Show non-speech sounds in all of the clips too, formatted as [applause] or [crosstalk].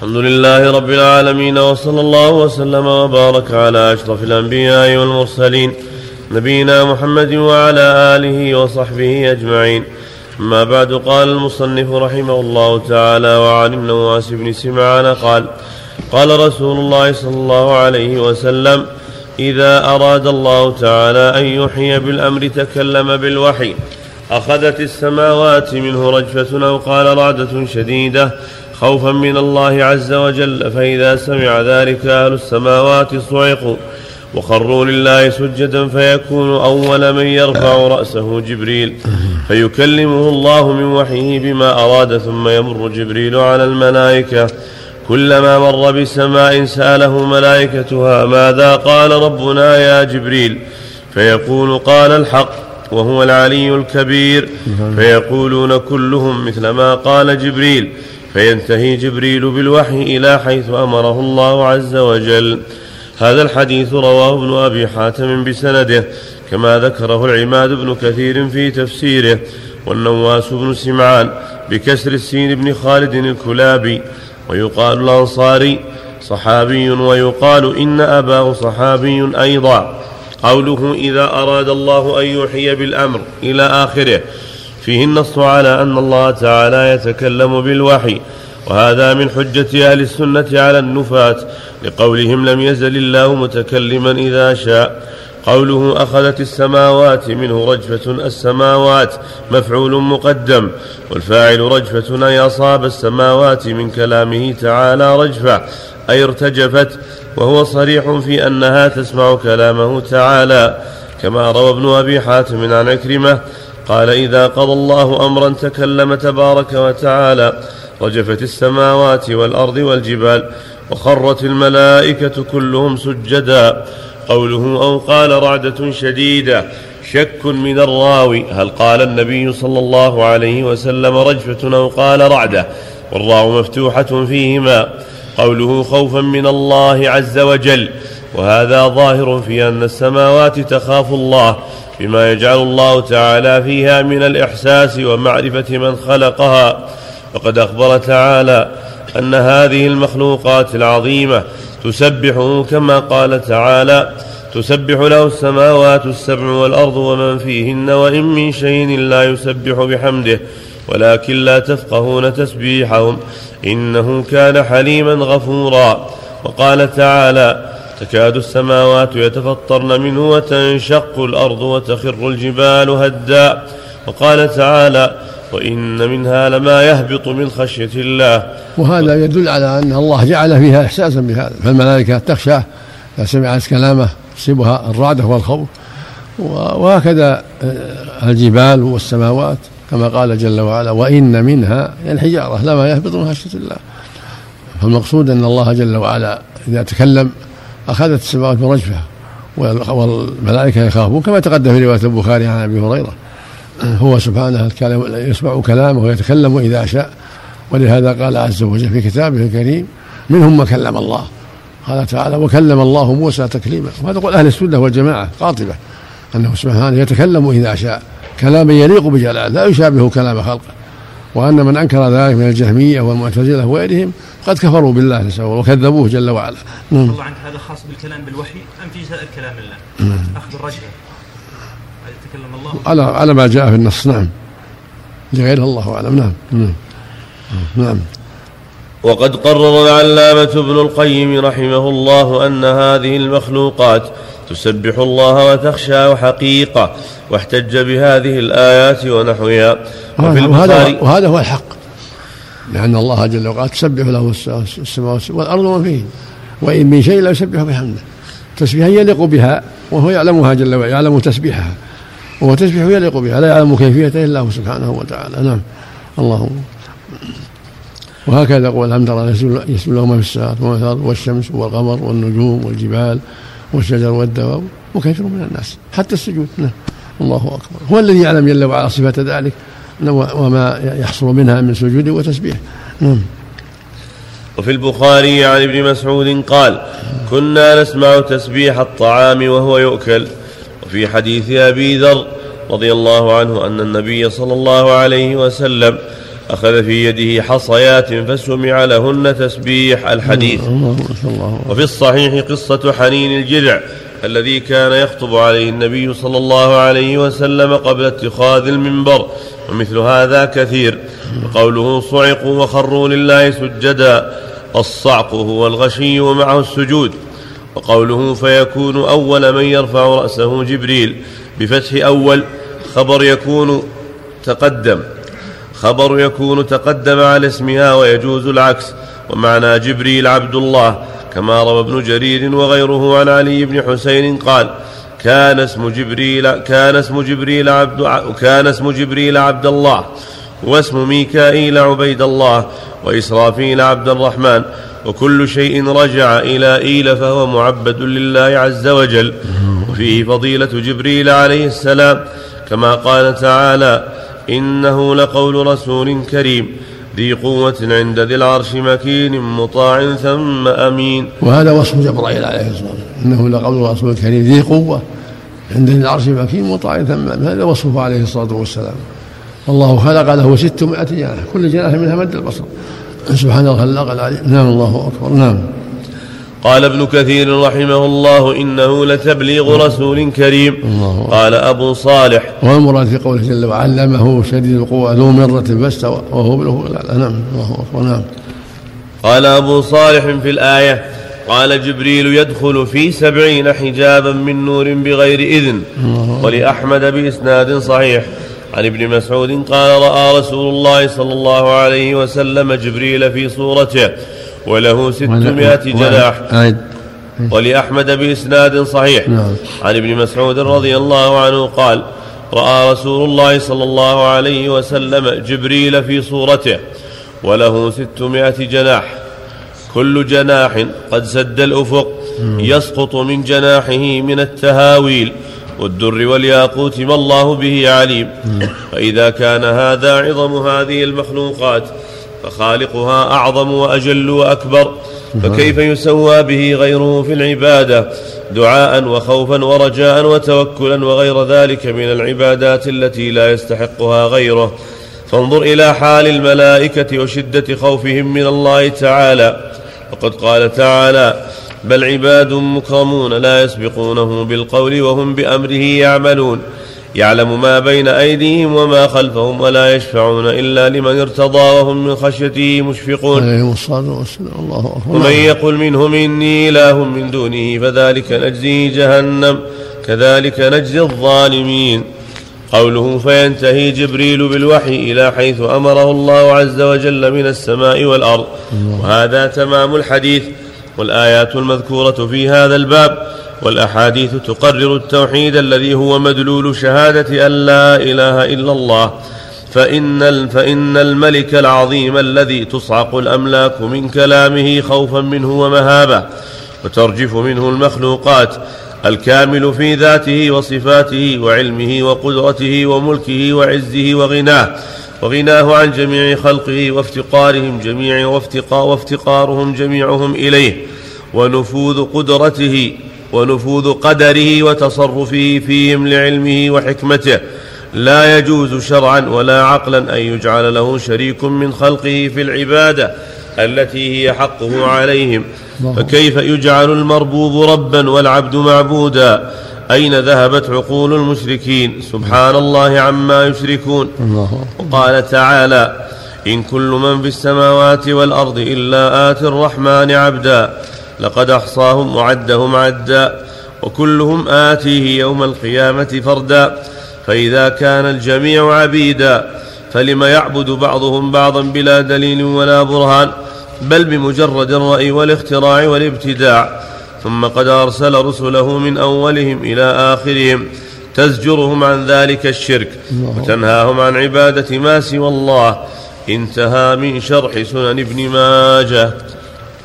الحمد لله رب العالمين وصلى الله وسلم وبارك على أشرف الأنبياء والمرسلين نبينا محمد وعلى آله وصحبه أجمعين. أما بعد قال المصنف رحمه الله تعالى وعن النواس بن سمعان قال قال رسول الله صلى الله عليه وسلم إذا أراد الله تعالى أن يحيي بالأمر تكلم بالوحي أخذت السماوات منه رجفة أو قال رعدة شديدة خوفا من الله عز وجل فإذا سمع ذلك أهل السماوات صعقوا وخروا لله سجدا فيكون أول من يرفع رأسه جبريل فيكلمه الله من وحيه بما أراد ثم يمر جبريل على الملائكة. كلما مر بسماء سأله ملائكتها ماذا قال ربنا يا جبريل؟ فيقول قال الحق وهو العلي الكبير. فيقولون كلهم مثل ما قال جبريل. فينتهي جبريل بالوحي إلى حيث أمره الله عز وجل. هذا الحديث رواه ابن أبي حاتم بسنده كما ذكره العماد بن كثير في تفسيره والنواس بن سمعان بكسر السين بن خالد الكلابي ويقال الأنصاري صحابي ويقال إن أباه صحابي أيضا. قوله إذا أراد الله أن يحيي بالأمر إلى آخره فيه النص على أن الله تعالى يتكلم بالوحي وهذا من حجة أهل السنة على النفاة لقولهم لم يزل الله متكلما إذا شاء. قوله أخذت السماوات منه رجفة السماوات مفعول مقدم والفاعل رجفة أي أصاب السماوات من كلامه تعالى رجفة أي ارتجفت وهو صريح في أنها تسمع كلامه تعالى. كما روى ابن أبي حاتم عن عكرمة قال إذا قضى الله أمرا تكلم تبارك وتعالى رجفت السماوات والأرض والجبال وخرت الملائكة كلهم سجدا. قوله أو قال رعدة شديدة شك من الراوي. هل قال النبي صلى الله عليه وسلم رجفة أو قال رعدة؟ والراو مفتوحة فيهما. قوله خوفا من الله عز وجل. وهذا ظاهر في أن السماوات تخاف الله. بما يجعل الله تعالى فيها من الإحساس ومعرفة من خلقها. وقد أخبر تعالى أن هذه المخلوقات العظيمة تسبحه كما قال تعالى تسبح له السماوات السبع والأرض ومن فيهن وإن من شيء لا يسبح بحمده ولكن لا تفقهون تسبيحهم إنه كان حليما غفورا. وقال تعالى تكاد السماوات يتفطرن منه وتنشق الأرض وتخر الجبال هدا. وقال تعالى وإن منها لما يهبط من خشية الله. وهذا يدل على أن الله جعل فيها إحساسا بهذا. فالملائكة تخشى إذا سمعت كلامه تصيبها الرعدة والخوف. وهكذا آه، الجبال والسماوات كما قال جل وعلا وإن منها الحجارة لما يهبط من خشية الله. فالمقصود أن الله جل وعلا إذا تكلم أخذت السماوات برجفة. والملائكة يخافون كما تقدم في رواية البخاري عن أبي هريرة. هو سبحانه يسمع كلامه ويتكلم إذا شاء. ولهذا قال عز وجل في كتابه الكريم منهم ما كلم الله. قال تعالى وكلم الله موسى تكليما. وهذا قول أهل السنة والجماعة قاطبة. أنه سبحانه يتكلم إذا شاء. كلاما يليق بجلاله لا يشابه كلام خلقه. وأن من أنكر ذلك من الجهمية والمعتزلة وغيرهم قد كفروا بالله نسأل وكذبوه جل وعلا. نعم. الله عنك هذا خاص بالكلام بالوحي أم في سائر كلام الله؟ نعم. أخذ الرجل. يتكلم الله. على على ما جاء في النص. نعم. لغيره الله أعلم. نعم. نعم, نعم. وقد قرر العلامة ابن القيم رحمه الله أن هذه المخلوقات تسبح الله وتخشى حقيقة واحتج بهذه الآيات ونحوها. وفي وهذا, وهذا هو الحق. لأن الله جل وعلا تسبح له السماوات والأرض وما فيه وإن من شيء لا يسبح بحمده. تسبيحا يليق بها وهو يعلمها جل وعلا يعلم تسبيحها. وهو تسبيح يليق بها لا يعلم كيفيته إلا هو سبحانه وتعالى. نعم. اللهم. وهكذا يقول الحمد لله يسجد له ما في السماوات والشمس والقمر والنجوم والجبال. والشجر والدواب وكثير من الناس حتى السجود نعم. الله أكبر. هو الذي يعلم جل وعلا صفه ذلك وما يحصل منها من سجود وتسبيح. نعم. وفي البخاري عن ابن مسعود قال كنا نسمع تسبيح الطعام وهو يؤكل. وفي حديث أبي ذر رضي الله عنه أن النبي صلى الله عليه وسلم أخذ في يده حصيات فسمع لهن تسبيح الحديث. وفي الصحيح قصة حنين الجذع الذي كان يخطب عليه النبي صلى الله عليه وسلم قبل اتخاذ المنبر ومثل هذا كثير. وقوله صعقوا وخروا لله سجدا الصعق هو الغشي ومعه السجود. وقوله فيكون أول من يرفع رأسه جبريل بفتح أول خبر يكون تقدم. خبر يكون تقدم على اسمها ويجوز العكس ومعنى جبريل عبد الله كما روى ابن جرير وغيره عن علي بن حسين قال كان اسم جبريل كان اسم جبريل عبد كان اسم جبريل عبد الله واسم ميكائيل عبيد الله وإسرافيل عبد الرحمن وكل شيء رجع إلى إيل فهو معبد لله عز وجل. وفيه فضيلة جبريل عليه السلام كما قال تعالى إنه لقول رسول كريم ذي قوة عند ذي العرش مكين مطاع ثم أمين. وهذا وصف جبرائيل عليه الصلاة والسلام. إنه لقول رسول كريم ذي قوة عند ذي العرش مكين مطاع ثم أمين. هذا وصفه عليه الصلاة والسلام. الله خلق له ستمائة جناح. كل جناح منها مد البصر. سبحان الله الخلاق العليم نعم الله أكبر. نعم. قال ابن كثير رحمه الله إنه لتبليغ رسول كريم. الله قال أبو صالح. والمراد في قوله جل وعلا علمه شديد القوة ذو مرة فاستوى وهو بله نعم الله أكبر نعم. قال أبو صالح في الآية قال جبريل يدخل في سبعين حجابا من نور بغير إذن. ولأحمد بإسناد صحيح. عن ابن مسعود قال رأى رسول الله صلى الله عليه وسلم جبريل في صورته. وله ستمائة جناح. ولأحمد بإسناد صحيح. نعم. عن ابن مسعود رضي الله عنه قال رأى رسول الله صلى الله عليه وسلم جبريل في صورته وله ستمائة جناح. كل جناح قد سد الأفق يسقط من جناحه من التهاويل. والدر والياقوت ما الله به عليم. فإذا كان هذا عظم هذه المخلوقات فخالقها أعظم وأجل وأكبر. فكيف يسوى به غيره في العبادة؟ دعاء وخوفا ورجاء وتوكلا وغير ذلك من العبادات التي لا يستحقها غيره. فانظر إلى حال الملائكة وشدة خوفهم من الله تعالى. وقد قال تعالى بل عباد مكرمون لا يسبقونه بالقول وهم بأمره يعملون يعلم ما بين أيديهم وما خلفهم ولا يشفعون إلا لمن ارتضى وهم من خشيته مشفقون. عليه الصلاة والسلام. الله أكبر. ومن يقل منهم إني إله من دونه فذلك نجزيه جهنم كذلك نجزي الظالمين. قوله فينتهي جبريل بالوحي إلى حيث أمره الله عز وجل من السماء والأرض. وهذا تمام الحديث والآيات المذكورة في هذا الباب. والأحاديث تقرر التوحيد الذي هو مدلول شهادة أن لا إله إلا الله. فإن, فإن الملك العظيم الذي تصعق الأملاك من كلامه خوفا منه ومهابة وترجف منه المخلوقات الكامل في ذاته وصفاته وعلمه وقدرته وملكه وعزه وغناه وغناه عن جميع خلقه وافتقارهم جميع وافتقارهم جميعهم إليه ونفوذ قدرته ونفوذ قدره وتصرفه فيهم لعلمه وحكمته. لا يجوز شرعا ولا عقلا أن يجعل له شريك من خلقه في العبادة التي هي حقه عليهم. فكيف يجعل المربوب ربا والعبد معبودا؟ أين ذهبت عقول المشركين؟ سبحان الله عما يشركون. وقال تعالى إن كل من في السماوات والأرض إلا آتي الرحمن عبدا. لقد أحصاهم وعدهم عدا وكلهم آتيه يوم القيامة فردا. فإذا كان الجميع عبيدا فلم يعبد بعضهم بعضا بلا دليل ولا برهان بل بمجرد الرأي والاختراع والابتداع. ثم قد أرسل رسله من أولهم إلى آخرهم تزجرهم عن ذلك الشرك وتنهاهم عن عبادة ما سوى الله. انتهى من شرح سنن ابن ماجه.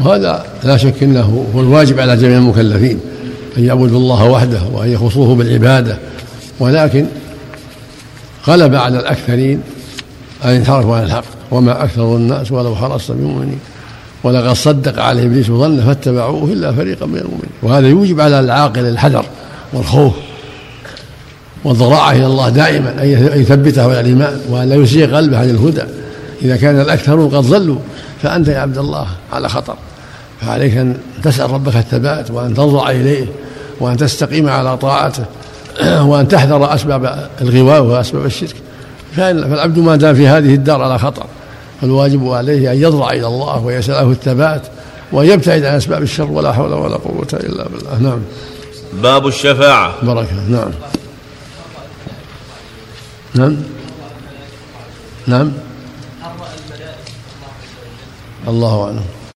وهذا لا شك إنه هو الواجب على جميع المكلفين أن يعبدوا الله وحده وأن يخصوه بالعبادة. ولكن غلب على الأكثرين أن ينحرفوا عن الحق. وما أكثر الناس ولو حرصت بمؤمنين ولقد صدق عليه إبليس ظنه فاتبعوه إلا فريقا من المؤمنين. وهذا يوجب على العاقل الحذر والخوف والضراعة إلى الله دائما. أن يثبته على الإيمان وأن لا يسيء قلبه عن الهدى. إذا كان الأكثرون قد ضلوا فأنت يا عبد الله على خطر. فعليك أن تسأل ربك الثبات وأن تنظر إليه وأن تستقيم على طاعته [clears throat] وأن تحذر أسباب الغواء وأسباب الشرك. فالعبد ما دام في هذه الدار على خطر فالواجب عليه أن يضرع إلى الله ويسأله الثبات وأن يبتعد عن أسباب الشر ولا حول ولا قوة إلا بالله. نعم. باب الشفاعة. بركة. نعم. نعم. نعم. الله أعلم.